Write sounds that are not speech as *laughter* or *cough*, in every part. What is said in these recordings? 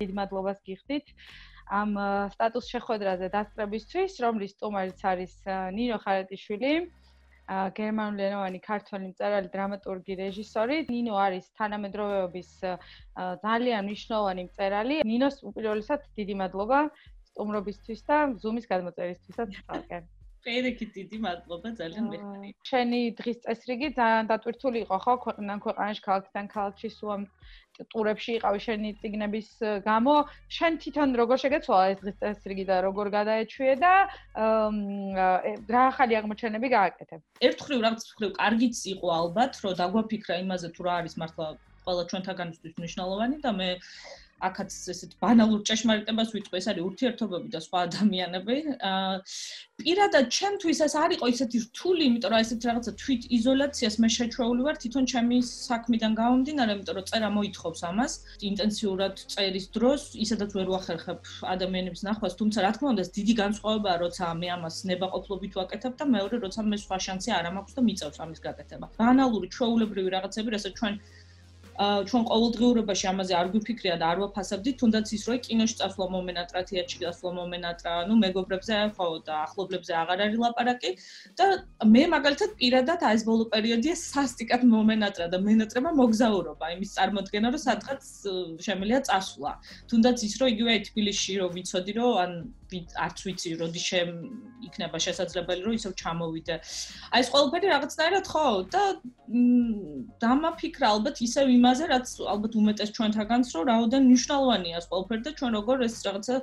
დიდ მადლობას გიხდით ამ სტატუს შეხვედრაზე დასწრებისთვის, რომლის სტუმარიც არის ნინო ხარეტიშვილი. გერმანულენოვანი ქართველი მწერალი, დრამატურგი, რეჟისორი. ნინო არის თანამედროვეობის ძალიან მნიშვნელოვანი მწერალი. ნინოს უპირველესად დიდი მადლობა სტუმრობისთვის და Zoom-ის გადმოწერისთვისაც *laughs* ხალხი. პირიქით დიდი მადლობა ძალიან მეხარი. შენი დღის წესრიგი ძალიან დატვირთული იყო ხო ქვეყნიდან ქვეყანაში ქალაქიდან ქალაქში სულ ტურებში იყავი შენი ციგნების გამო. შენ თვითონ როგორ შეგეცვალა ეს დღის წესრიგი და როგორ გადაეჩვიე და რა ახალი აღმოჩენები გააკეთე? ერთხელ რაღაც ხრივ კარგიც იყო ალბათ, რომ დაგვაფიქრა იმაზე თუ რა არის მართლა ყველა ჩვენთაგანისთვის მნიშვნელოვანი და მე აქაც ესეთ ბანალურ ჭეშმარიტებას ვიწყო, ეს არის ურთიერთობები და სხვა ადამიანები. აა პირადად ჩემთვის ეს არ იყო ისეთი რთული, იმიტომ რომ ესეთ რაღაცა თვით იზოლაციას მე შეჩვეული ვარ თვითონ ჩემი საქმიდან გამომდინარე, იმიტომ რომ წერა მოითხოვს ამას ინტენსიურად წერის დროს, ისედაც ვერ ვახერხებ ადამიანებს ნახვას, თუმცა რა თქმა უნდა, დიდი განსხვავებაა, როცა მე ამას ნებაყოფლობით ვაკეთებ და მეორე როცა მე სხვა შანსი არ მაქვს და მიწევს ამის გაკეთება. ბანალური, ჩვეულებრივი რაღაცები, რასაც ჩვენ ჩვენ ყოველდღიურობაში ამაზე არ გვიფიქრია და არ ვაფასებდით, თუნდაც ის რომ კინოში წასვლა მომენატრა, თეატრში წასვლა მომენატრა, ну მეგობრებზე ხო და ახლობლებზე აღარ არის ლაპარაკი და მე მაგალითად პირადად აი ეს ბოლო პერიოდია სასტიკად მომენატრა და მენატრება მოგზაურობა, იმის წარმოქმნა რომ სადღაც შემიძლია წასვლა. თუნდაც ის რომ იგივე თბილისში რომ ვიცოდი რომ ან არც ვიცი როდი შემ იქნება შესაძლებელი რომ ისევ ჩამოვიდე. აი ეს ყველაფერი რაღაცნაირად ხო და დამაფიქრა ალბათ ისევ იმაზე რაც ალბათ უმეტეს ჩვენთაგანს რომ რაოდენ მნიშვნელოვანია ეს ყველაფერი და ჩვენ როგორ ეს რაღაცა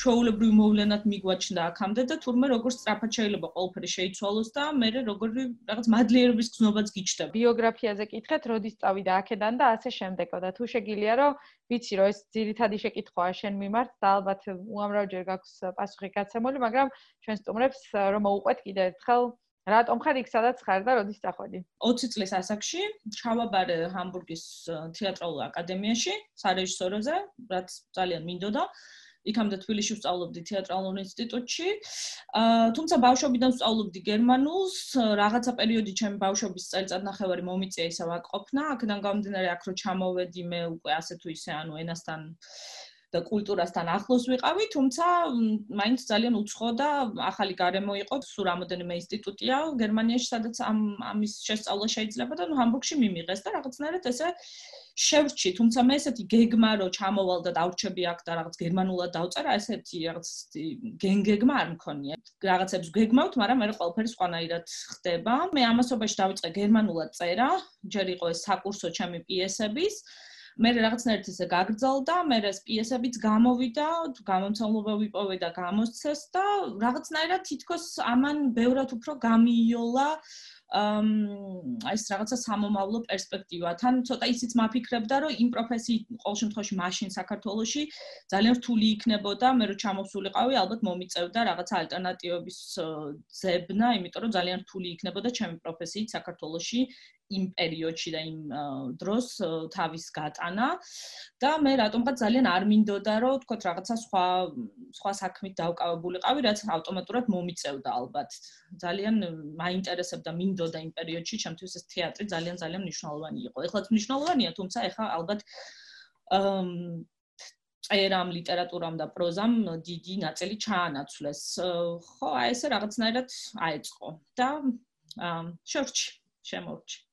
ჩვეულებრივ მოვლენად მიგვაჩნდა აქამდე და თურმე როგორ სწრაფად შეიძლება ყველაფერი შეიცვალოს და მე როგორი რაღაც მადლიერების გზნობაც გიჩნდება. ბიოგრაფიაზე კითხეთ, როდის წავიდა აქედან და ასე შემდეგო და თუ შეგიძლია რომ ვიცი რომ ეს ძირითადი შეკითხვაა შენ მიმართ და ალბათ უამრავჯერ გაქვს პასუხი გაცემული, მაგრამ ჩვენ სტუმრებს რომ მოუყვეთ კიდე ერთხელ რატომ ხარ იქ სადაც ხარ და როდის წახვედი? 20 წლის ასაკში ჩავაბარე ჰამბურგის თეატრალურ აკადემიაში, სარეჟისოროზე, რაც ძალიან მინდოდა. იქამდე თბილისში ვსწავლობდი თეატრალურ ინსტიტუტში. აა თუმცა ბავშვობიდან ვსწავლობდი გერმანულს, რაღაცა პერიოდი ჩემი ბავშვობის წელიწადნახევარი მომიწია ისევ აკყოფნა. აქედან გამომდინარე აქ რო ჩამოვედი მე უკვე ასე თუ ისე ანუ ენასთან და კულტურასთან ახლოს ვიყავი, თუმცა მაინც ძალიან უცხო და ახალი გარემო იყო. სულ რამოდენიმე ინსტიტუტია გერმანიაში, სადაც ამ ამის შესწავლა შეიძლება და ნუ ჰამბურგში მიმიღეს და რაღაცნაირად ესე შევრჩი, თუმცა მე ესეთი გეგმა რო ჩამოვალ და დავრჩები აქ და რაღაც გერმანულად დავწერა, ესეთი რაღაც გენგეგმა არ მქონია. რაღაცებს გეგმავთ, მაგრამ მე ყველაფერი სხვანაირად ხდება. მე ამასობაში დავიწყე გერმანულად წერა, ჯერ იყო ეს საკურსო ჩემი პიესების. მე რაღაცნაირად ესე გაგრძელდა, მე ეს პიესებიც გამოვიდა, გამომცემლობა ვიპოვე და გამოსცეს და რაღაცნაირად თითქოს ამან ბევრად უფრო გამიიოლა ამ ეს რაღაცა სამომავლო პერსპექტივა. თან ცოტა ისიც მაფიქრებდა, რომ იმ პროფესიით ყოველ შემთხვევაში მაშინ საქართველოში ძალიან რთული იქნებოდა, მე რო ჩამოსულიყავი, ალბათ მომიწევდა რაღაცა ალტერნატივების ძებნა, იმიტომ რომ ძალიან რთული იქნებოდა ჩემი პროფესიით საქართველოში იმ პერიოდში და იმ დროს თავის გატანა. და მე რატომღაც ძალიან არ მინდოდა რომ თქო რაღაცა სხვა სხვა საქმით დავკავებულიყავი რაც ავტომატურად მომიწევდა ალბათ. ძალიან მაინტერესებდა მინდოდა იმ პერიოდში ჩემთვის ეს თეატრი ძალიან ძალიან მნიშვნელოვანი იყო. ეხლაც მნიშვნელოვანია თუმცა ეხლა ალბათ წერამ ლიტერატურამ და პროზამ დიდი ნაწილი ჩაანაცვლეს. ხო აი ესე რაღაცნაირად აეწყო. და შორჩი შემორჩი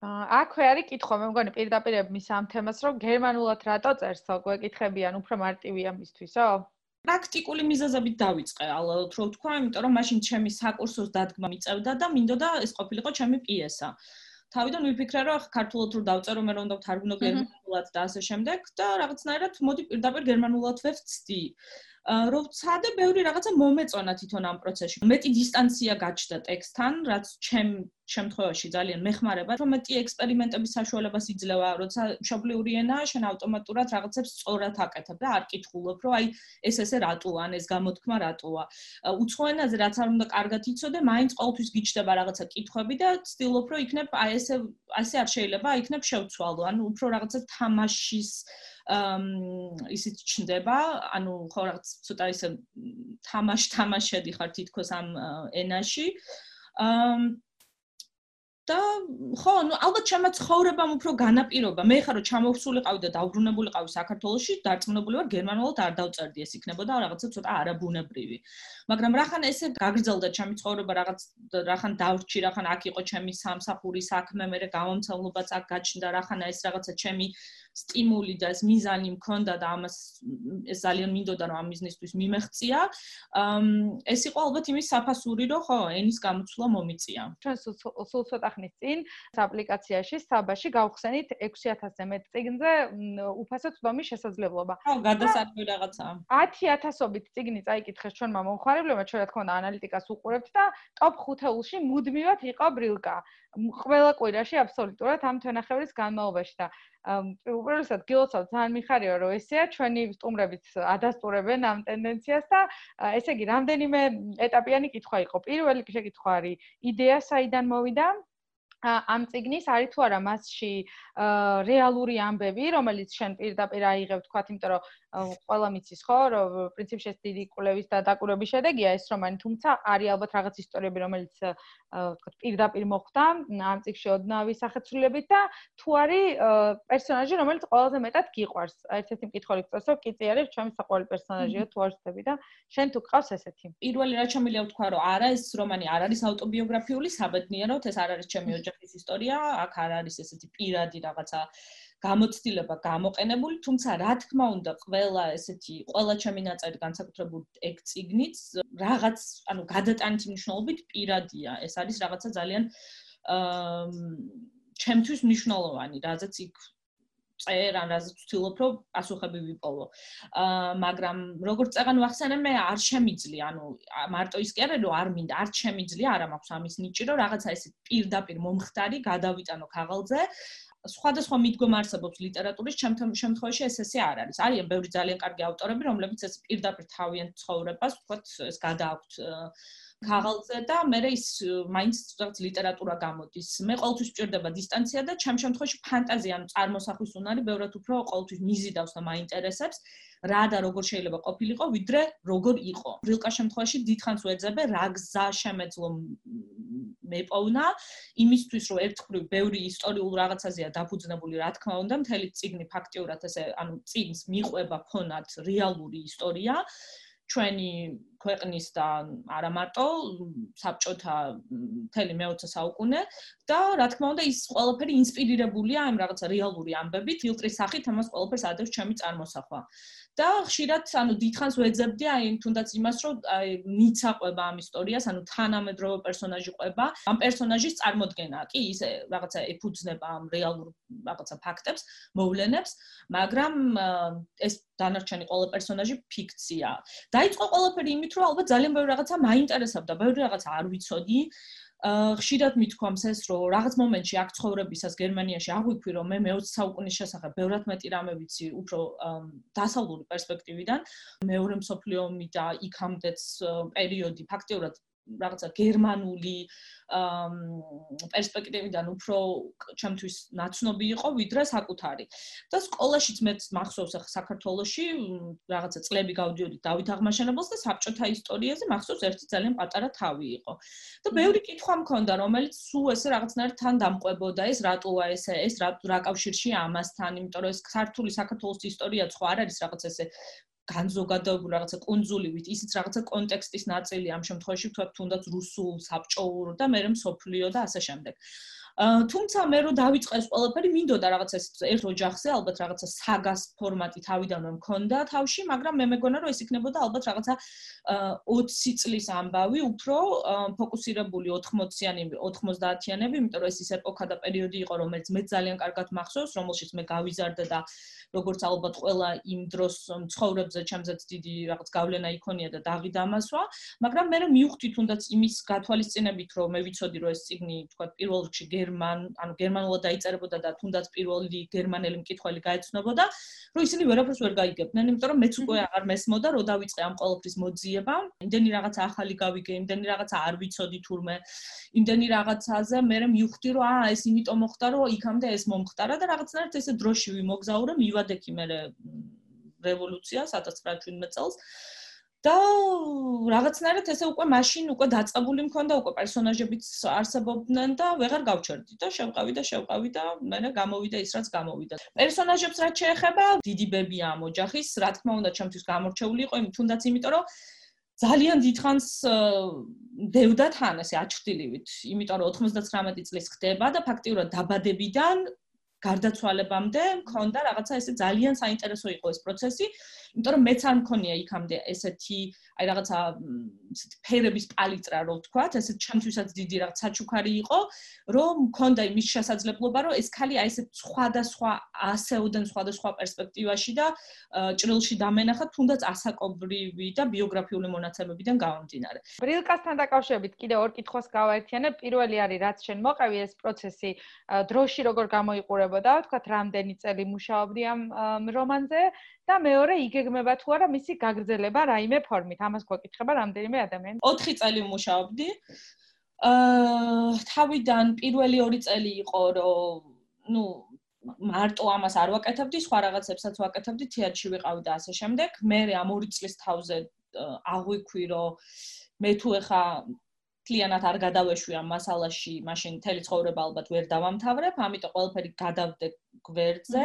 აქვე არის კითხვა, მე მგონი პირდაპირ მის ამ თემას, რომ გერმანულად რატო წერს, გვეკითხებიან, უფრო მარტივია მისთვისო? პრაქტიკული მიზეზებით დავიწყე, ალბათ რო ვთქვა, იმიტომ რომ მაშინ ჩემი საკურსოს დადგმა მიწევდა და მინდოდა ეს ყოფილიყო ჩემი პიესა. თავიდან ვიფიქრე, რომ ახ ქართულად რო დავწერო, მე რომ უნდა ვთარგმნო გერმანულად და ასე შემდეგ და რაღაცნაირად მოდი პირდაპირ გერმანულად ვეცდი. რომ ცადე ბევრი რაღაცა მომეწონა თვითონ ამ პროცესში. მეტი დისტანცია გაჩნდა ტექსტთან, რაც ჩემ შემთხვევაში ძალიან მეხმარება, რომ მეტი ექსპერიმენტების საშუალებას იძლევა, როცა მშობლიური ენაა, შენ ავტომატურად რაღაცებს სწორად აკეთებ და არ კითხულობ, რომ აი ეს ესე რატოა, ეს გამოთქმა რატოა. უცხო ენაზე რაც არ უნდა კარგად იცოდე, მაინც ყოველთვის გიჩნდება რაღაცა კითხვები და ცდილობ, რომ იქნებ აი ესე ასე არ შეიძლება, იქნებ შევცვალო, ანუ უფრო რაღაცა თამაშის ისიც ჩნდება, ანუ ხო რაღაც ცოტა ისე თამაშ თამაშედი ხარ თითქოს ამ ენაში. და ხო, ну, ალბათ ჩემაც ხოვრებამ უფრო განაპირობა. მე ხარო ჩამოვსულიყავი და დაუბრუნებულიყავი საქართველოში, დარწმუნებული ვარ, გერმანულად არ დავწერდი ეს იქნებოდა რაღაცა ცოტა არაბუნებრივი. მაგრამ რახან ესე გაგრძელდა ჩემი ცხოვრება, რაღაც რახან დავრჩი, რახან აქ იყო ჩემი სამსახური საქმე, მე გამომცემლობაც აქ გაჩნდა, რახან ეს რაღაცა ჩემი სტიმული და ეს მიზანი მქონდა და ამას ეს ძალიან მინდოდა რომ ამ ბიზნესთვის მიმეღწია. ეს იყო ალბათ იმის საფასური, რომ ხო, ენის გამოცვლა მომიწია. ჩვენ სულ ცოტა ხნის წინ აპლიკაციაში საბაში გავხსენით 6000-ზე მეტ წიგნზე უფასო ცდომის შესაძლებლობა. ხო, გადასარკვევი რაღაცა. 10000ობით წიგნი წაიკითხეს ჩვენმა მომხმარებლებმა, ჩვენ რა თქმა უნდა ანალიტიკას უყურებთ და ტოპ 5-ში მუდმივად იყო ბრილკა. ყველა კვირაში აბსოლუტურად ამ თვენახევრის განმავლობაში და უბრალოდ გილოცავ ძალიან მიხარია რომ ესეა ჩვენი სტუმრებით ადასტურებენ ამ ტენდენციას და ესე იგი რამდენიმე ეტაპიანი კითხვა იყო. პირველი შეკითხვა არის იდეა საიდან მოვიდა? ამ ციგნის არის თუ არა მასში რეალური ამბები, რომელიც შენ პირდაპირ აიღებ, თქვათ, იმიტომ რომ ყველა მიცის ხო, რომ პრინციპში ეს დიდი კვლევის და დაკვირვების შედეგია ეს რომანი, თუმცა არის ალბათ რაღაც ისტორიები, რომელიც თქვათ, პირდაპირ მოხდა ამ ციგში ოდნავი სახეცვლილებით და თუ არის პერსონაჟი, რომელიც ყველაზე მეტად გიყვარს. ერთ-ერთი მკითხველი გწევს, რომ კიწი არის ჩემი საყვარელი პერსონაჟია, თუ არ ვწდები და შენ თუ გყავს ესეთი. პირველი რაც შემიძლია ვთქვა, რომ არა ეს რომანი არ არის ავტობიოგრაფიული, საბედნიეროდ ეს არ არის ჩემი ოჯახი ოჯახის ისტორია, აქ არ არის ესეთი პირადი რაღაცა გამოცდილება გამოყენებული, თუმცა რა თქმა უნდა, ყველა ესეთი ყველა ჩემი ნაწერი განსაკუთრებულად ეგ ციგნიც რაღაც, ანუ გადატანითი მნიშვნელობით პირადია. ეს არის რაღაცა ძალიან აა ჩემთვის მნიშვნელოვანი, რაზეც იქ წერ ან რაზეც ვთილობ, რომ პასუხები ვიპოვო. აა მაგრამ როგორც წეგან ვახსენე, მე არ შემიძლია, ანუ მარტო ის კი არა, რომ არ მინდა, არ შემიძლია, არა მაქვს ამის ნიჭი, რომ რაღაცა ესე პირდაპირ მომხდარი გადავიტანო ქაღალდზე. სხვადასხვა მიდგომა არსებობს ლიტერატურის შემთხვევაში ეს ესე არ არის. არიან ბევრი ძალიან კარგი ავტორები, რომლებიც ეს პირდაპირ თავიანთ ცხოვრებას, ვთქვათ, ეს გადააქვთ ქაღალდზე და მე ის მაინც რაღაც ლიტერატურა გამოდის. მე ყოველთვის ვჭირდება დისტანცია და ჩემ შემთხვევაში ფანტაზია, ანუ წარმოსახვის უნარი ბევრად უფრო ყოველთვის მიზიდავს და მაინტერესებს. რა და როგორ შეიძლება ყოფილიყო, ვიდრე როგორ იყო. ბრილკა შემთხვევაში დიდხანს ვეძებე, რა გზა შემეძლო მეპოვნა იმისთვის, რომ ერთხელ ბევრი ისტორიულ რაღაცაზეა დაფუძნებული, რა თქმა უნდა, მთელი ციგნი ფაქტიურად ესე, ანუ ციგნს მიყვება ფონად რეალური ისტორია. ჩვენი ქვეყნის და არა მარტო საბჭოთა მთელი მე-20 საუკუნე და რა თქმა უნდა ის ყველაფერი ინსპირირებულია ამ რაღაცა რეალური ამბებით, ფილტრის სახით ამას ყველაფერს ადევს ჩემი წარმოსახვა. და ხშირად ანუ დიდხანს ვეძებდი აი თუნდაც იმას რომ აი მიცაყვება ამ ისტორიას ანუ თანამედროვე პერსონაჟი ყვება ამ პერსონაჟის წარმოქმნა კი ისე რაღაცა ეფუძნება ამ რეალურ რაღაცა ფაქტებს მოვლენებს მაგრამ ეს დანარჩენი ყველა პერსონაჟი ფიქცია. დაიწყო ყველაფერი იმით რომ ალბათ ძალიან ბევრი რაღაცა მაინტერესებდა ბევრი რაღაცა არ ვიცოდი ხშირად მithქვამს ეს რომ რაღაც მომენტში აქ ცხოვრებისას გერმანიაში აღვიქვი რომ მე მე-20 საუკუნის შესახებ ბევრად მეტი რამე ვიცი უფრო დასავლური პერსპექტივიდან. მეორე მსოფლიო ომი და იქამდეც პერიოდი ფაქტიურად რაღაცა გერმანული პერსპექტივიდან უფრო ჩემთვის ნაცნობი იყო ვიდრე საკუთარი. და სკოლაშიც მეც მახსოვს ახ საქართველოში რაღაცა წლები გავდიოდი დავით აღმაშენებელს და საბჭოთა ისტორიაზე მახსოვს ერთი ძალიან პატარა თავი იყო. და ბევრი კითხვა მქონდა, რომელიც სულ ესე რაღაცნაირად თან დამყვებოდა ეს რატოა ესე ეს რა კავშირში ამასთან, იმიტომ რომ ეს ქართული საქართველოს ისტორია სხვა არ არის რაღაც ესე განზოგადებული რაღაცა კონძულივით, ისიც რაღაცა კონტექსტის ნაწილი ამ შემთხვევაში თქვა თუნდაც რუსულ, საბჭოურ და მერე მსოფლიო და ასე შემდეგ. თუმცა მე რო დავიწყეს ყველაფერი, მინდოდა რაღაცა ერთ ოჯახზე, ალბათ რაღაცა საგას ფორმატი თავიდანვე მქონდა თავში, მაგრამ მე მეგონა რომ ეს იქნებოდა ალბათ რაღაცა 20 წლის ამბავი, უფრო ფოკუსირებული 80-იანი, 90-იანები, იმიტომ რომ ეს ის ეპოქა და პერიოდი იყო, რომელიც მე ძალიან კარგად მახსოვს, რომელშიც მე გავიზარდა და როგორც ალბათ ყველა იმ დროს ცხოვრებზე ჩემზეც დიდი რაღაც გავლენა იქონია და დაღი დამასვა, მაგრამ მე მივხვდი თუნდაც იმის გათვალისწინებით, რომ მე ვიცოდი, რომ ეს ციგნი, თქვა, პირველ რიგში გერმან, ანუ გერმანულად დაიწერებოდა და თუნდაც პირველი გერმანელი მკითხველი გაეცნობოდა, რომ ისინი ვერაფერს ვერ გაიგებდნენ, იმიტომ რომ მეც უკვე აღარ მესმოდა, რომ დავიწყე ამ ყოველფრის მოძიება. იმდენი რაღაცა ახალი გავიგე, იმდენი რაღაცა არ ვიცოდი თურმე. იმდენი რაღაცაზე მე მივხვდი, რომ აა ეს იმიტომ მოხდა, რომ იქამდე ეს მომხდარა და რაღაცნაირად ესე დროში ვიმოგზაურე, მივა მივადექი მე რევოლუცია 1917 წელს და რაღაცნაირად ესე უკვე მაშინ უკვე დაწყებული მქონდა უკვე პერსონაჟებიც არსებობდნენ და ვეღარ გავჩერდი და შევყავი და შევყავი და მე გამოვიდა ის რაც გამოვიდა. პერსონაჟებს რაც შეეხება, დიდი ბებია ამ ოჯახის, რა თქმა უნდა, ჩემთვის გამორჩეული იყო, თუნდაც იმიტომ რომ ძალიან დიდხანს დევდა თან ესე აჩრდილივით, იმიტომ რომ 99 წლის ხდება და ფაქტიურად დაბადებიდან გარდაცვალებამდე მქონდა რაღაცა ესე ძალიან საინტერესო იყო ეს პროცესი, იმიტომ რომ მეც არ მქონია იქამდე ესეთი აი რაღაცა ესეთი ფერების პალიტრა რო ვთქვათ, ესეთ ჩემთვისაც დიდი რაღაც საჩუქარი იყო, რომ მქონდა იმის შესაძლებლობა, რომ ეს ხალი აი ესეთ სხვადასხვა ასეოდენ სხვადასხვა პერსპექტივაში და ჭრილში დამენახა თუნდაც ასაკობრივი და ბიოგრაფიული მონაცემებიდან გამომდინარე. ბრილკასთან დაკავშირებით კიდე ორ კითხვას გავაერთიანებ. პირველი არის რაც შენ მოყევი ეს პროცესი დროში როგორ გამოიყურებოდა, ვთქვათ, რამდენი წელი მუშაობდი ამ რომანზე და მეორე იგეგმება თუ არა მისი გაგრძელება რაიმე ფორმით. ამას გვეკითხება რამდენიმე ადამიანი. 4 წელი მუშაობდი. აა თავიდან პირველი 2 წელი იყო, რომ ну მარტო ამას არ ვაკეთებდი, სხვა რაღაცებსაც ვაკეთებდი, თეატრში ვიყავი და ასე შემდეგ. მე ამ 2 წლის თავზე აღვიქვი, რომ მე თუ ეხა კლიანად არ გადავეშვი ამ მასალაში, მაშინ მთელი ცხოვრება ალბათ ვერ დავამთავრებ, ამიტომ ყველაფერი გადავდე გვერდზე.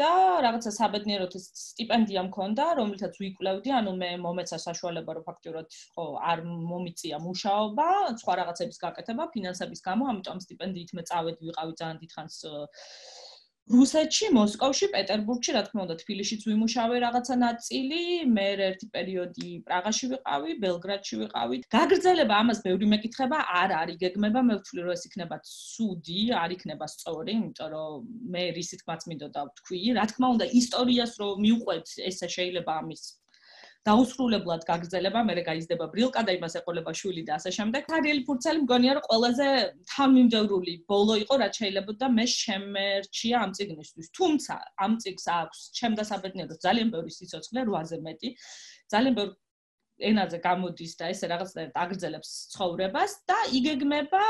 და რაღაცა საბედნიეროდ სტიპენდია მქონდა, რომელთაც ვიკვლევდი, ანუ მე მომეცა საშუალება, რომ ფაქტურად ხო არ მომიწია მუშაობა, სხვა რაღაცების გაკეთება ფინანსების გამო, ამიტომ სტიპენდიით მე წავედი, ვიყავი ძალიან დიდხანს რუსეთში, მოსკოვში, პეტერბურგში, რა თქმა უნდა, თბილისშიც ვიმუშავე რაღაცა ნაწილი, მე ერთი პერიოდი პრაღაში ვიყავი, ბელგრადში ვიყავი. გაგრძელება ამას ბევრი მეკითხება, არ არის გეგმება, მე ვთვლი რომ ეს იქნება ცუდი, არ იქნება სწორი, იმიტომ რომ მე რისი თქმაც მინდოდა ვთქვი, რა თქმა უნდა, ისტორიას რომ მიუყვეთ, ესე შეიძლება ამის დაუსრულებლად გაგრძელება, მე გაიზდება ბრილკა და იმას ეყოლება შვილი და ასე შემდეგ. კარიელი ფურცელი მგონია რომ ყველაზე თამიმდევრული ბოლო იყო, რაც შეიძლება და მე შემერჩია ამ ციგნისთვის. თუმცა ამ ციგს აქვს ჩემ დასაბედნიეროდ ძალიან ბევრი სიცოცხლე, 8-ზე მეტი. ძალიან ბევრი ენაზე გამოდის და ესე რაღაცნაირად აგრძელებს ცხოვრებას და იგეგმება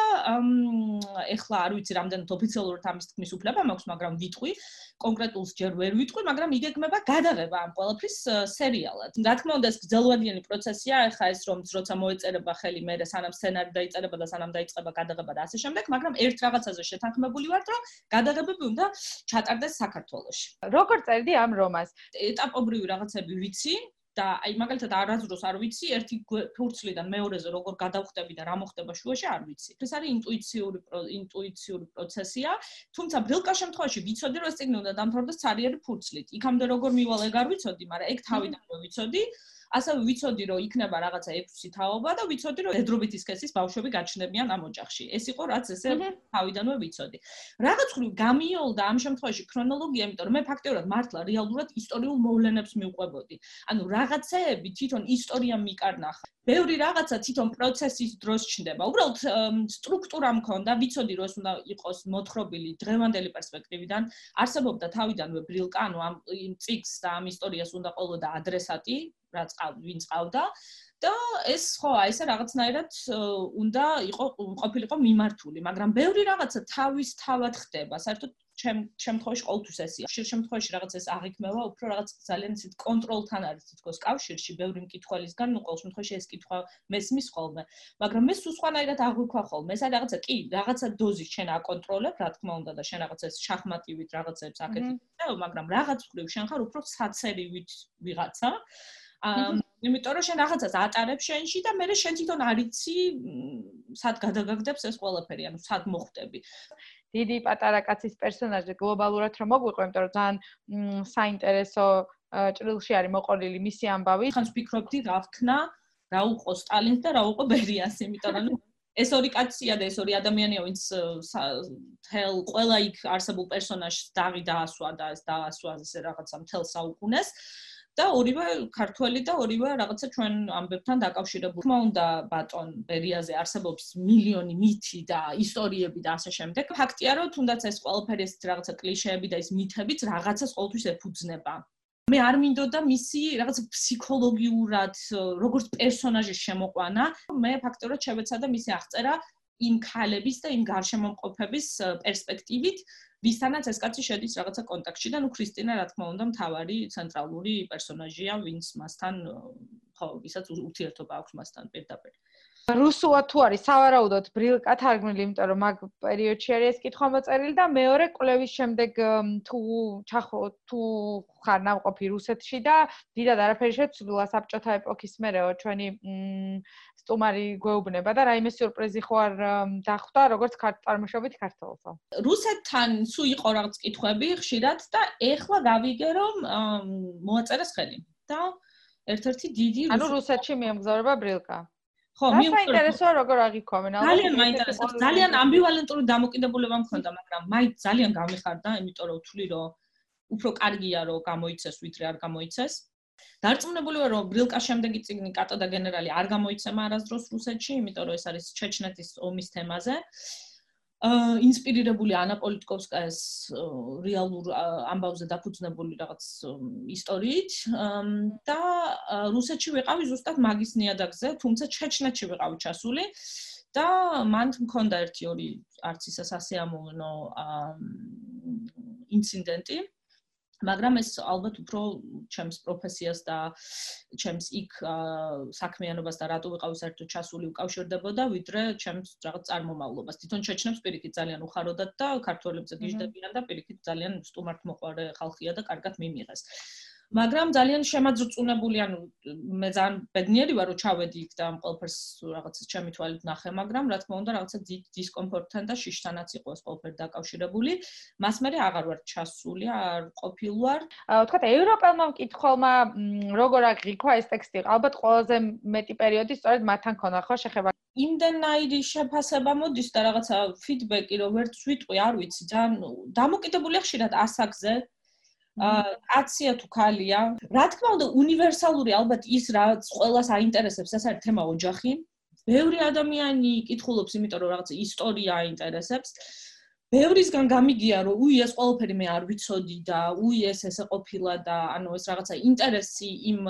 ეხლა არ ვიცი რამდენად ოფიციალურად ამის თქმის უფლება მაქვს მაგრამ ვიტყვი. კონკრეტულს ჯერ ვერ ვიტყვი მაგრამ იგეგმება გადაღება ამ ყველაფრის სერიალად. რა თქმა უნდა ეს გრძელვადიანი პროცესია ეხლა ეს რომ როცა მოეწერება ხელი მე სანამ სცენარი დაიწერება და სანამ დაიწყება გადაღება და ასე შემდეგ მაგრამ ერთ რაღაცაზე შეთანხმებული ვართ რომ გადაღებები უნდა ჩატარდეს საქართველოში. როგორ წერდი ამ რომანს ეტაპობრივი რაღაცები ვიცი და აი მაგალითად არაზროს არ ვიცი ერთი ფურცლიდან მეორეზე როგორ გადავხტები და რა მოხდება შუაში არ ვიცი. ეს არის ინტუიციური ინტუიციური პროცესია, თუმცა ბრილკა შემთხვევაში ვიცოდი რომ ეს წიგნი უნდა დამთავრდეს ცარიერი ფურცლით. იქამდე როგორ მივალ ეგ არ ვიცოდი, მაგრამ ეგ თავიდან ვიცოდი. ასევე ვიცოდი რომ იქნება რაღაცა ექვსი თაობა და ვიცოდი რომ ედრობითი სქესის ბავშვები გაჩნდებიან ამ ოჯახში. ეს იყო რაც ესე თავიდანვე ვიცოდი. რაღაც ხრი გამიოლდა ამ შემთხვევაში ქრონოლოგია, იმიტომ რომ მე ფაქტობრივად მართლა რეალურად ისტორიულ მოვლენებს მიუყვებოდი. ანუ რაღაცეები თვითონ ისტორია მიკარნახა. ბევრი რაღაცა თვითონ პროცესის დროს ჩნდება. უბრალოდ სტრუქტურა მქონდა, ვიცოდი რომ ეს უნდა იყოს მოთხრობილი დღევანდელი პერსპექტივიდან. არსებობდა თავიდანვე ბრილკა, ანუ ამ წიგს და ამ ისტორიას უნდა ყოლოდა ადრესატი, რაც ვინ წავდა და ეს ხო აი ესე რაღაცნაირად უნდა იყო ყოფილიყო მიმართული, მაგრამ ბევრი რაღაცა თავის თავად ხდება. საერთოდ ჩემ შემთხვევაში ყოველთვის ესია. ხშირ შემთხვევაში რაღაც ეს აღიქმევა, უფრო რაღაც ძალიან ისეთ კონტროლთან არის თითქოს კავშირში ბევრი მკითხველისგან, ну ყოველ შემთხვევაში ეს კითხვა მესმის ხოლმე. მაგრამ მე სულ სხვანაირად აღვიქვა ხოლმე. არის რაღაცა კი, რაღაცა დოზი შენ აკონტროლებ, რა თქმა უნდა და შენ რაღაცა ეს შახმატივით რაღაცებს აკეთებ, მაგრამ რაღაც ხრივ შენ ხარ უფრო საცერივით ვიღაცა. აა იმიტომ რომ შენ რაღაცას ატარებ შენში და მე შენ თვითონ არიცი სად გადაგაგდებს ეს ყველაფერი, ანუ სად მოხდები. დიდი პატარა კაცის პერსონაჟი გლობალურად რომ მოგვიყო, იმიტომ რომ ძალიან საინტერესო ჭრილში არის მოყოლილი მისი ამბავი. ხანს ვფიქრობდი რა ვქნა, რა უყო სტალინს და რა უყო ბერიას, იმიტომ რომ ეს ორი კაცია და ეს ორი ადამიანია, ვინც თელ ყველა იქ არსებულ პერსონაჟს დავი დაასვა და ეს დაასვა ესე რაღაცა მთელ საუკუნეს. და ორივე ქართველი და ორივე რაღაცა ჩვენ ამბებთან დაკავშირებული. თქმა უნდა, ბატონ ბერიაზე არსებობს მილიონი მითი და ისტორიები და ასე შემდეგ. ფაქტია, რომ თუნდაც ეს ყველაფერი ეს რაღაცა კლიშეები და ეს მითებიც რაღაცას ყოველთვის ეფუძნება. მე არ მინდოდა მისი რაღაც ფსიქოლოგიურად როგორც პერსონაჟის შემოყვანა. მე ფაქტობრივად შევეცადა მისი აღწერა იმ ქალების და იმ გარშემოყოფების პერსპექტივით, ვისთანაც ეს კაცი შედის რაღაცა კონტაქტში და ნუ ქრისტინა რა თქმა უნდა მთავარი ცენტრალური პერსონაჟია ვინც მასთან ხო, ვისაც ურთიერთობა აქვს მასთან პირდაპირ. რუსულად თუ არის სავარაუდოდ ბრილკა თარგმნილი, იმიტომ რომ მაგ პერიოდში არის ეს კითხვა მოწერილი და მეორე კვლევის შემდეგ თუ ჩახო თუ ხარ ნამყოფი რუსეთში და დიდად არაფერი შეცვლილა საბჭოთა ეპოქის მერეო ჩვენი სტუმარი გვეუბნება და რაიმე სიურპრიზი ხო არ დახვდა როგორც ქართ წარმოშობით ქართულსო. რუსეთთან სულ იყო რაღაც კითხვები ხშირად და ეხლა გავიგე რომ მოაწერეს ხელი და ერთ-ერთი დიდი ანუ რუსეთში მიემგზავრება ბრილკა. ხო, მიინტერესო როგორ აღიქვამენ. ძალიან მაინტერესებს. ძალიან ამბივალენტური დამოკიდებულება მქონდა, მაგრამ მაინც ძალიან გამიხარდა, იმიტომ რომ ვთვლი რომ უფრო კარგია რომ გამოიცეს, ვიდრე არ გამოიცეს. დარწმუნებული ვარ რომ ბრილკა შემდეგი ციგნი კატო და გენერალი არ გამოიცემა არასდროს რუსეთში, იმიტომ რომ ეს არის ჩეჩნეთის ომის თემაზე. ინსპირირებული ანა პოლიტკოვსკაის რეალურ ამბავზე დაფუძნებული რაღაც ისტორიით და რუსეთში ვიყავი ზუსტად მაგის ნიადაგზე, თუმცა ჩეჩნეთში ვიყავი ჩასული და მანდ მქონდა ერთი ორი არც ისე სასიამოვნო ინციდენტი. მაგრამ ეს ალბათ უფრო ჩემს პროფესიას და ჩემს იქ საქმიანობას და რატო ვიყავი საერთოდ ჩასული უკავშირდებოდა, ვიდრე ჩემს რაღაც წარმომავლობას. თვითონ ჩეჩნებს პირიქით ძალიან უხაროდათ და ქართველებზე გიждდებიან და პირიქით ძალიან სტუმართ მოყარე ხალხია და კარგად მიმიღეს. მაგრამ ძალიან შემაძრწუნებული, ანუ მე ძალიან ბედნიერი ვარ, რომ ჩავედი იქ და ამ ყველაფერს რაღაცა ჩემი თვალით ნახე, მაგრამ რა თქმა უნდა, რაღაცა დისკომფორტთან და შიშთანაც იყო ეს ყველაფერი დაკავშირებული. მას მე აღარ ვარ ჩასული, არ ყოფილ ვარ. ვთქვათ, ევროპელმა მკითხველმა როგორ აღიქვა ეს ტექსტი? ალბათ ყველაზე მეტი პერიოდი სწორედ მათთან ქონა, ხო, შეხება იმდენაირი შეფასება მოდის და რაღაცა ფიდბეკი რო ვერც ვიტყვი, არ ვიცი, ძალიან დამოკიდებულია ხშირად ასაკზე. კაცია თუ ქალია. რა თქმა უნდა, უნივერსალური ალბათ ის რაც ყველას აინტერესებს, ეს არის თემა ოჯახი. ბევრი ადამიანი კითხულობს, იმიტომ რომ რაღაც ისტორია აინტერესებს. ბევრისგან გამიგია, რომ უი ეს ყველაფერი მე არ ვიცოდი და უი ეს ესე ყოფილა და ანუ ეს რაღაცა ინტერესი იმ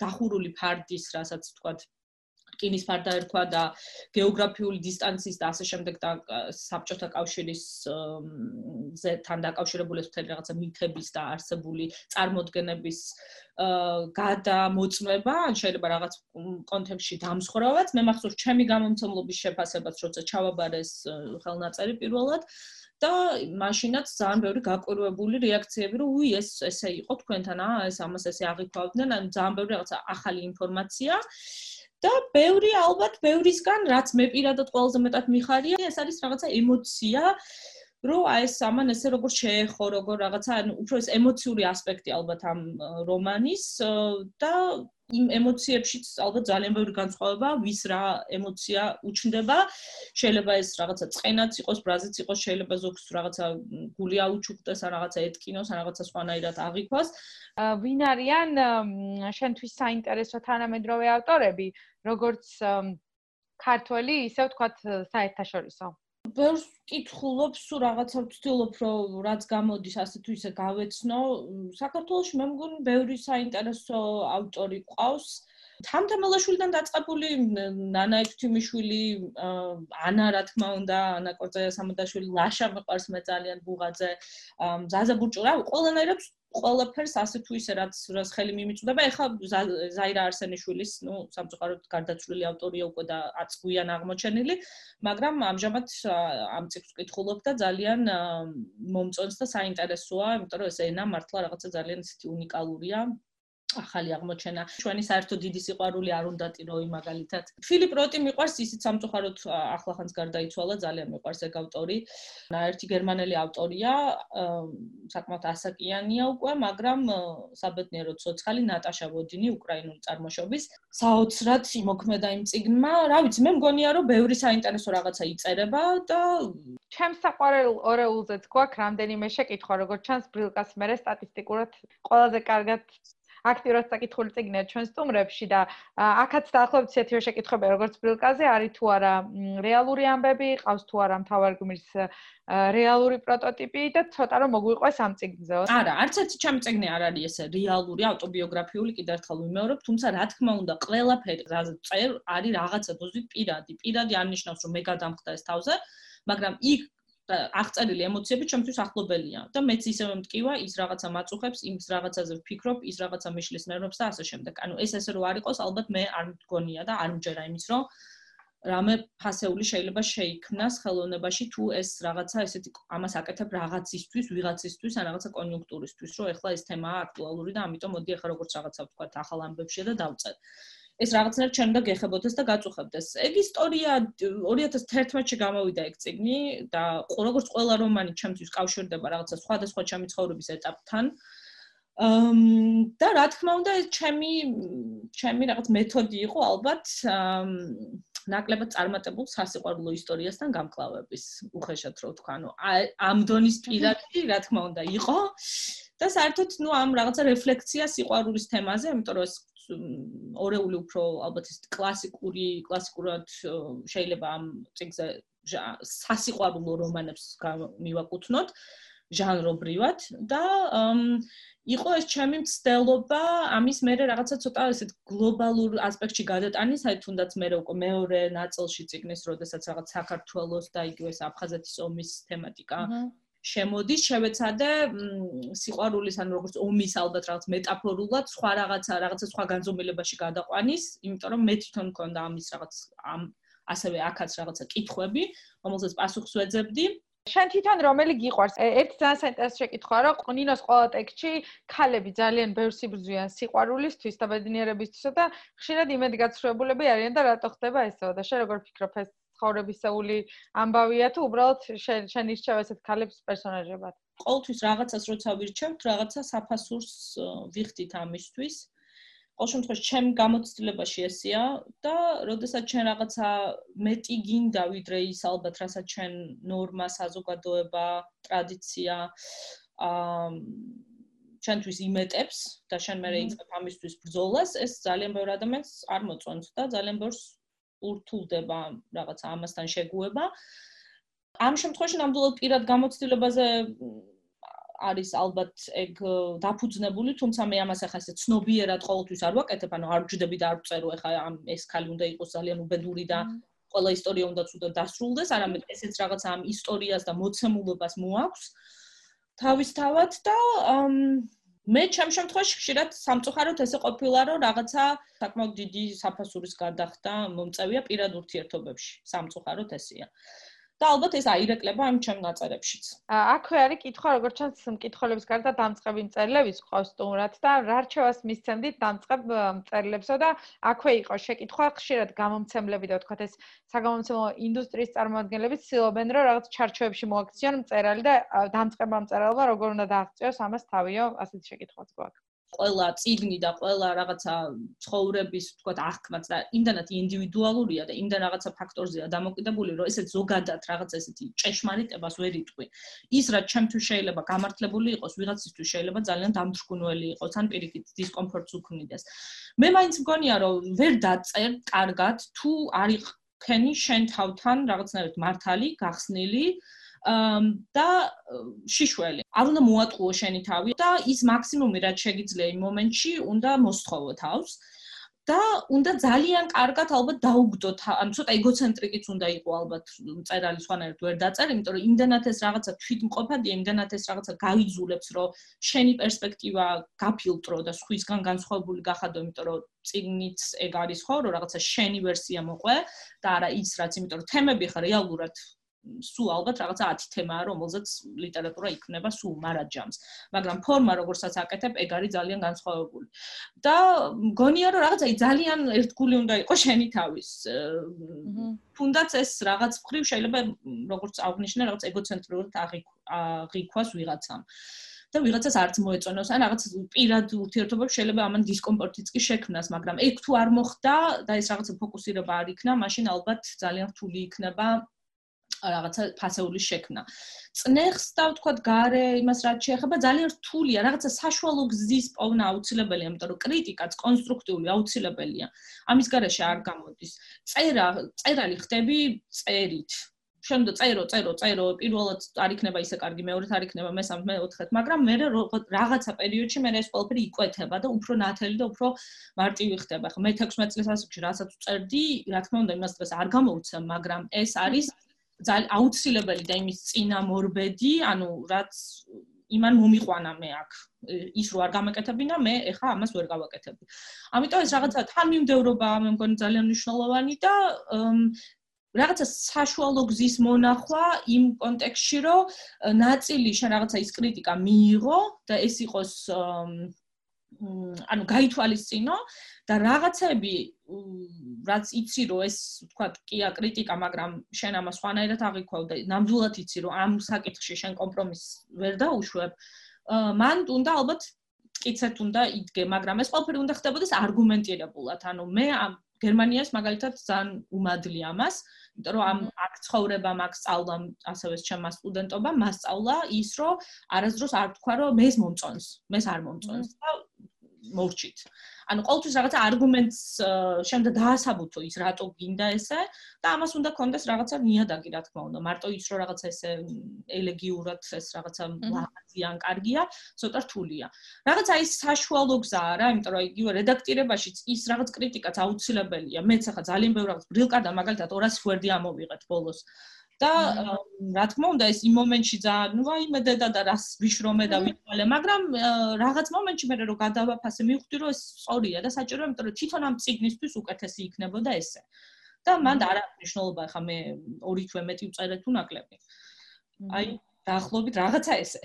დახურული ფარდის, რასაც თქვათ, რკინის ფარდა ერქვა და გეოგრაფიული დისტანციის და ასე შემდეგ და საბჭოთა კავშირის ზეთან დაკავშირებული ეს მთელი რაღაცა მითების და არსებული წარმოდგენების გადამოწმება, ან შეიძლება რაღაც კონტექსტში დამსხვრევაც, მე მახსოვს ჩემი გამომცემლობის შეფასებას, როცა ჩავაბარეს ხელნაწერი პირველად. და მაშინაც ძალიან ბევრი გაკვირვებული რეაქციები რომ უი ეს ესე იყო თქვენთან აა ეს ამას ესე აღიქვავდნენ. ან ძალიან ბევრი რაღაცა ახალი ინფორმაცია და ბევრი ალბათ ბევრისგან რაც მე პირადად ყველაზე მეტად მიხარია ეს არის რაღაცა ემოცია რომ აი ეს ამან ესე როგორ შეეხო როგორ რაღაცა ანუ უფრო ეს ემოციური ასპექტი ალბათ ამ რომანის და იმ ემოციებშიც ალბათ ძალიან ბევრი განსხვავება ვის რა ემოცია უჩნდება შეიძლება ეს რაღაცა წენაც იყოს ბრაზიც იყოს შეიძლება ზოგს რაღაცა გული აუჩუქდეს ან რაღაცა ეთკინოს ან რაღაცა სხვანაირად აღიქვას ვინ არიან შენთვის საინტერესო თანამედროვე ავტორები, როგორც ქართველი, ისე ვთქვათ, საერთაშორისო? ბევრს კითხულობს, სულ რაღაცა ვცდილობ, რომ რაც გამოდის, ასე თუ ისე გავეცნო. საქართველოს მე მგონი ბევრი საინტერესო ავტორი ყავს. თამთამელაშვილიდან დაწყებული ნანა ექვთიმიშვილი, ანა რა თქმა უნდა, ანა კორწეა-სამოდაშვილი, ლაშა მეყარს მე ძალიან ბუღაძე, ზაზა ბურჭურა, ყველანაირად ყველაფერს ასე თუ ისე რაც რას ხელი მიმიწვდება, ეხლა ზაირა არსენიშვილის, ну, სამწუხაროდ გარდაცვლილი ავტორია უკვე და აწყვიან აღმოჩენილი, მაგრამ ამჟამად ამ ციკლს კითხულობ და ძალიან მომწონს და საინტერესოა, იმიტომ რომ ეს ენა მართლა რაღაცა ძალიან ისეთი უნიკალურია. ახალი აღმოჩენა. ჩვენი საერთო დიდი სიყვარული არ უნდა ტირო იმ მაგალითად. ფილიპ როტი მიყვარს ისიც სამწუხაროდ ახლახანს გარდაიცვალა, ძალიან მიყვარს ეგ ავტორი. ერთი გერმანელი ავტორია, საკმაოდ ასაკიანია უკვე, მაგრამ საბედნიერო ცოცხალი ნატაშა ვოდინი, უკრაინული წარმოშობის. საოცრად იმოქმედა იმ ციგნმა. რა ვიცი, მე მგონია რომ ბევრი საინტერესო რაღაცა იწერება და ჩემს საყვარელ ორეულზეც გვაქვს რამდენიმე შეკითხვა, როგორც ჩანს ბრილკას მერე სტატისტიკურად ყველაზე კარგად აქტიურად საკითხული წიგნია ჩვენ სტუმრებში და აქაც დაახლოებით ისეთივე შეკითხები როგორც ბრილკაზე არის თუ არა რეალური ამბები, ყავს თუ არა მთავარ გმირს რეალური პროტოტიპი და ცოტა რომ მოგვიყვეს ამ წიგნზე. არა, არც ერთი ჩემი წიგნი არ არის ესე რეალური ავტობიოგრაფიული, კიდევ ერთხელ ვიმეორებ, თუმცა რა თქმა უნდა, ყველაფერი წერ არის რაღაცა დოზით პირადი. პირადი არ ნიშნავს რომ მე გადამხდა ეს თავზე, მაგრამ იქ აღწერილი ემოციები ჩემთვის ახლობელია და მეც ისევე მткиვა ის რაღაცა მაწუხებს, იმს რაღაცაზე ვფიქრობ, ის რაღაცა მიშლის ნერვებს და ასე შემდეგ. ანუ ეს ესე რომ არ იყოს, ალბათ მე არ მგონია და არ მჯერა იმის, რომ რამე ფასეული შეიძლება შეიქმნას ხელოვნებაში თუ ეს რაღაცა ესეთი ამას აკეთებ რაღაცისთვის, ვიღაცისთვის, ან რაღაცა კონიუნქტურისთვის, რომ ეხლა ეს თემაა აქტუალური და ამიტომ მოდი ეხლა როგორც რაღაცა ვთქვა ახალ ამბებში და დავწერ. ეს რაღაცნაირად ჩვენ უნდა გეხებოდეს და გაწუხებდეს. ეგ ისტორია 2011-ში გამოვიდა ეგ წიგნი და როგორც ყველა რომანი ჩემთვის კავშირდება რაღაცა სხვადასხვა ჩემი ცხოვრების ეტაპთან. ამ და რა თქმა უნდა ეს ჩემი ჩემი რაღაც მეთოდი იყო ალბათ ნაკლებად წარმატებულ სასიყვარულო ისტორიასთან გამკლავების უხეშად რო ვთქვა, ანუ ამ დონის პირადი რა თქმა უნდა იყო და საერთოდ ნუ ამ რაღაცა რეფლექცია სიყვარულის თემაზე, იმიტომ რომ ეს ორეული უფრო ალბათ ის კლასიკური კლასიკურად შეიძლება ამ წიგნზე სასიყვარულო რომანებს მივაკუთვნოთ ჟანრობრივად და იყო ეს ჩემი მცდელობა ამის მერე რაღაცა ცოტა ესეთ გლობალურ ასპექტში გადატანის, აი თუნდაც მე უკვე მეორე ნაწილში წიგნის, როდესაც რაღაც საქართველოს და იგივე აფხაზეთის ომის თემატიკა შემოდის, შევეცადე სიყვარულის ან როგორც ომის ალბათ რაღაც მეტაფორულად სხვა რაღაცა, რაღაცა სხვა განზომილებაში გადაყვანის, იმიტომ რომ მე თვითონ მქონდა ამის რაღაც ამ ასევე აქაც რაღაცა კითხვები, რომელსაც პასუხს ვეძებდი. შენ თვითონ რომელი გიყვარს? ერთ ძალიან საინტერესო შეკითხვაა, რომ ყნინოს ყველა ტექსტში ქალები ძალიან ბევრს იბრძვიან სიყვარულისთვის და ბედნიერებისთვისა და ხშირად იმედგაცრუებულები არიან და რატო ხდება ესეო და შენ როგორ ფიქრობ ეს ცხოვრებისეული ამბავია თუ უბრალოდ შენ შენ ირჩევ ესეთ ქალებს პერსონაჟებად? ყოველთვის რაღაცას როცა ვირჩევთ, რაღაცა საფასურს ვიხდით ამისთვის. ყოველ შემთხვევაში ჩემ გამოცდილებაში ესია და როდესაც ჩვენ რაღაცა მეტი გინდა ვიდრე ის ალბათ რასაც ჩვენ ნორმა, საზოგადოება, ტრადიცია აა ჩვენთვის იმეტებს და შენ მე რეიწყებ ამისთვის ბრძოლას, ეს ძალიან ბევრ ადამიანს არ მოწონს და ძალიან ბევრს ურთულდება რაღაცა ამასთან შეგუება. ამ შემთხვევაში ნამდვილად პირად გამოცდილებაზე არის ალბათ ეგ დაფუძნებული, თუმცა მე ამას ახლა ესე ცნობიერად ყოველთვის არ ვაკეთებ, ანუ არ ვჯდები და არ ვწერო ახლა ამ ეს ხალი უნდა იყოს ძალიან უბედური და ყველა ისტორია უნდა ცუდად დასრულდეს, არამედ ესეც რაღაც ამ ისტორიას და მოცემულობას მოაქვს თავისთავად და მე ჩემ შემთხვევაში ხშირად სამწუხაროდ ესე ყოფილა, რომ რაღაცა საკმაოდ დიდი საფასურის გადახდა მომწევია პირად ურთიერთობებში. სამწუხაროდ ესეა. და ალბათ ეს აირეკლება ამ ჩემ ნაწერებშიც. აქვე არის კითხვა, როგორც ჩანს, მკითხველების გარდა დამწყები მწერლების ყავს სტუმრად და რა რჩევას მისცემდით დამწყებ მწერლებსო და აქვე იყო შეკითხვა ხშირად გამომცემლები და თქვათ ეს საგამომცემლო ინდუსტრიის წარმომადგენლები ცდილობენ რომ რაღაც ჩარჩოებში მოაქციონ მწერალი და დამწყება მწერალმა როგორ უნდა დააღწიოს ამას თავიო, ასეთი შეკითხვაც გვაქვს. ყველა ციგნი და ყველა რაღაცა ცხოვრების თქვათ აღქმაც და იმდანაც ინდივიდუალურია და იმდან რაღაცა ფაქტორზეა დამოკიდებული რომ ესეც ზოგადად რაღაცა ესეთი ჭეშმარიტებას ვერ იტყვი. ის რაც ჩემთვის შეიძლება გამართლებული იყოს ვიღაცისთვის შეიძლება ძალიან დამთრგუნველი იყოს ან პირიქით დისკომფორტს უქმნიდეს. მე მაინც მგონია რომ ვერ დაწერ კარგად თუ არის ხენი შენ თავთან რაღაცნაირად მართალი გახსნილი და შიშველი. არ უნდა მოატყუო შენი თავი და ის მაქსიმუმი რაც შეგიძლია იმ მომენტში უნდა მოსთხოვო თავს. და უნდა ძალიან კარგად ალბათ დაუგდო ან ცოტა ეგოცენტრიკიც უნდა იყო ალბათ წერალი სხვანაირად ვერ დაწერ, იმიტომ რომ იმდანაც ეს რაღაცა თვითმყოფადია, იმდანაც ეს რაღაცა გაიძულებს, რომ შენი პერსპექტივა გაფილტრო და სხვისგან განსხვავებული გახადო, იმიტომ რომ წიგნიც ეგ არის ხო, რომ რაღაცა შენი ვერსია მოყვე და არა ის რაც, იმიტომ რომ თემები ხარ რეალურად სულ ალბათ რაღაცა 10 თემაა, რომელზეც ლიტერატურა იქნება სულ მარაჯამს. მაგრამ ფორმა, როგორცაც აკეთებ, ეგ არის ძალიან განსხვავებული. და მგონია, რომ რაღაცა ძალიან ერთგული უნდა იყოს შენი თავის. თუნდაც ეს რაღაც მხრივ შეიძლება როგორც აღნიშნე, რაღაც ეგოცენტრიულად აღიქვას ვიღაცამ. და ვიღაცას არც მოეწონოს, ან რაღაც პირად ურთიერთობებს შეიძლება ამან დისკომფორტიც კი შექმნას, მაგრამ ეგ თუ არ მოხდა და ეს რაღაცა ფოკუსირება არ იქნა, მაშინ ალბათ ძალიან რთული იქნება რაღაცა ფასეულის შექმნა. წნეხს და ვთქვათ, gare იმას რაც შეეხება ძალიან რთულია, რაღაცა საშუალო გზის პოვნა აუცილებელია, იმიტომ რომ კრიტიკაც კონსტრუქტიული აუცილებელია. ამის garaში არ გამოდის. წერა, წერალი ხდები წერით. შენ და წერო, წერო, წერო, პირველად არ იქნება ისე კარგი, მეორედ არ იქნება, მესამე, მეოთხედ, მაგრამ მე რაღაცა პერიოდში მე ეს ყველაფერი იკვეთება და უფრო ნათელი და უფრო მარტივი ხდება. ხო, მე 16 წლის ასაკში რასაც წერდი, რა თქმა უნდა, იმას დღეს არ გამოვცემ, მაგრამ ეს არის აუცილებელი და იმის წინამორბედი, ანუ რაც იმან მომიყვანა მე აქ ის რო არ გამეკეთებინა მე ეხა ამას ვერ გავაკეთებდი. ამიტომ ეს რაღაცა თანმიმდევრობა მე მგონი ძალიან მნიშვნელოვანი და რაღაცა საშუალო გზის მონახვა იმ კონტექსში რომ ნაწილი შენ რაღაცა ის კრიტიკა მიიღო და ეს იყოს ანუ გაითვალისწინო და რაღაცები რაც იცი რომ ეს თქვა კია კრიტიკა მაგრამ შენ ამას სხვანაირად აღიქვავ და ნამდვილად იცი რომ ამ საკითხში შენ კომპრომისს ვერ დაუშვებ მან უნდა ალბათ კიცეთ უნდა იდგე მაგრამ ეს ყველაფერი უნდა ხდებოდეს არგუმენტირებულად. ანუ მე ამ გერმანიას მაგალითად ძალიან უმადლი ამას იმიტომ რომ ამ აქ ცხოვრება მაგ სწავლა ასევე ჩემმა სტუდენტობამ მასწავლა ის რომ არასდროს არ თქვა რომ მე მომწონს მე არ მომწონს და მოვჭით. ანუ ყოველთვის რაღაცა არგუმენტს შემდეგ დაასაბუთო ის რატო გინდა ესე და ამას უნდა კონდეს რაღაცა ნიადაგი რა თქმა უნდა. მარტო ის რომ რაღაცა ესე ელეგიურად ეს რაღაცა ლაღაზიან კარგია, ცოტა რთულია. რაღაცა ის საშუალო გზაა რა, იმიტომ რომ იგივე რედაქტირებაშიც ის რაღაც კრიტიკაც აუცილებელია. მეც ახლა ძალიან ბევრ რაღაც ბრილკადა მაგალითად 200 ვერდი ამოვიღეთ ბოლოს. და რა თქმა უნდა ეს იმ მომენტში ძალიან ნუ ვაიმე დედა და რას ვიშრომე და ვიწყალე მაგრამ რაღაც მომენტში მე რო გადავაფასე მივხვდი რომ ეს სწორია და საჭიროა იმიტომ რომ თვითონ ამ ციგნისთვის უკეთესი იქნებოდა ესე. და მანდ არ აქვს მნიშვნელობა ხა მე ორი თვე მეტი ვწერე თუ ნაკლები. აი დაახლოებით რაღაცა ესე.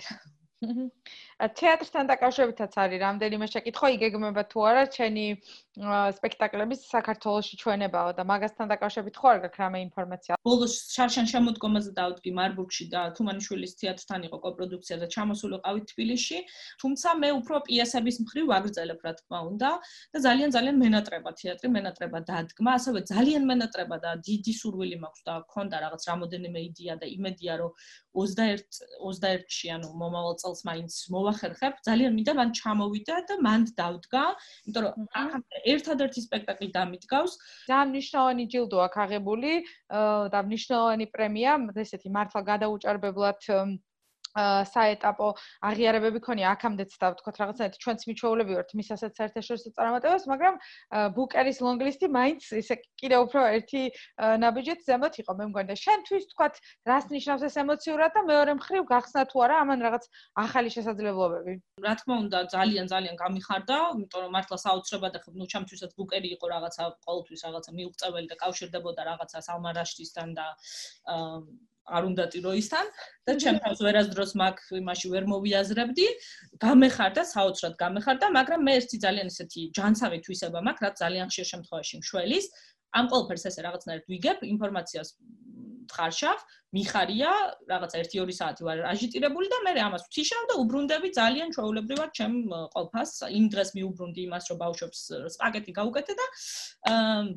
თეატრთან დაკავშირებითაც არის რამდენიმე შეკითხვა იგეგმება თუ არა ჩენი სპექტაკლების საქართველოსში ჩვენებაო და მაგასთან დაკავშირებით ხო არ გაქვს რამე ინფორმაცია? ბოლოს შარშან შემოდგომაზე დავდგი მარბურგში და თუმანიშვილის თეატრთან იყო კოპროდუქცია და ჩამოსულიყავით თბილისში, თუმცა მე უფრო პიესების მხრივ ვაგრძელებ რა თქმა უნდა და ძალიან ძალიან მენატრება თეატრი, მენატრება დადგმა, ასევე ძალიან მენატრება და დიდი სურვილი მაქვს და მქონდა რაღაც რამოდენიმე იდეა და იმედია რომ 21 21-ში ანუ მომავალ წელს მაინც მოვახერხებ, ძალიან მინდა მან ჩამოვიდა და მანდ დავდგა, იმიტომ რომ ახლა ერთადერთი სპექტაკლი დამიდგავს. ძალიან მნიშვნელოვანი ჯილდო აქვს აღებული და მნიშვნელოვანი პრემია, ესეთი მართლა გადაუჭარბებლად საეტაპო აღიარებები ქონია აქამდეც და ვთქვათ რაღაცნაირად ჩვენც მიჩვეულები ვართ მისასაც საერთაშორისო წარმატებას, მაგრამ ბუკერის ლონგლისტი მაინც ისე კიდე უფრო ერთი ნაბიჯით ზემოთ იყო მე მგონი და შენთვის ვთქვათ რას ნიშნავს ეს ემოციურად და მეორე მხრივ გახსნა თუ არა ამან რაღაც ახალი შესაძლებლობები. რა თქმა უნდა ძალიან ძალიან გამიხარდა, იმიტომ რომ მართლა საოცრებად ახლა ნუ ჩემთვისაც ბუკერი იყო რაღაცა ყოველთვის რაღაცა მიუღწეველი და კავშირდებოდა რაღაცა სალმარაშტისთან და აა არ უნდა ტიროისთან და ჩემ თავს ვერასდროს მაგ იმაში ვერ მოვიაზრებდი. გამეხარდა, საოცრად გამეხარდა, მაგრამ მე ერთი ძალიან ესეთი ჯანსაღი თვისება მაქვს, რაც ძალიან ხშირ შემთხვევაში მშველის. ამ ყველაფერს ესე რაღაცნაირად ვიგებ, ინფორმაციას ხარშავ, მიხარია, რაღაცა 1-2 საათი ვარ აჟიტირებული და მე ამას ვთიშავ და უბრუნდები ძალიან ჩვეულებრივად ჩემ ყოლფას. იმ დღეს მიუბრუნდი იმას, რომ ბავშვებს სპაგეტი გაუკეთე და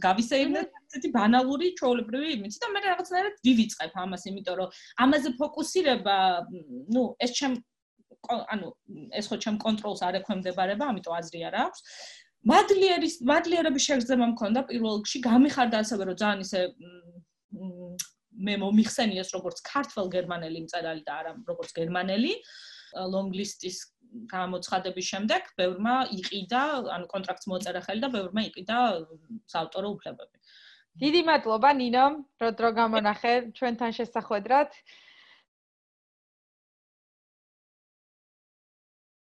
გავისეირნე ესეთი ბანალური ჩვეულებრივი იმით და მე რაღაცნაირად ვივიწყებ ამას, იმიტომ რომ ამაზე ფოკუსირება, ну, ეს ჩემ ანუ ეს ხო ჩემ კონტროლს არ ექვემდებარება, ამიტომ აზრი არ აქვს. მადლიერის მადლიერების შეგრძნება მქონდა პირველ რიგში, გამიხარდა ასევე რომ ძალიან ისე მე მომიხსენიეს როგორც ქართველ გერმანელი მწერალი და არა როგორც გერმანელი ლონგლისტის გამოცხადების შემდეგ ბევრმა იყიდა ანუ კონტრაქტს მოწერა ხელი და ბევრმა იყიდა საავტორო უფლებები. დიდი მადლობა ნინო რო დრო გამონახე ჩვენთან შესახვედრად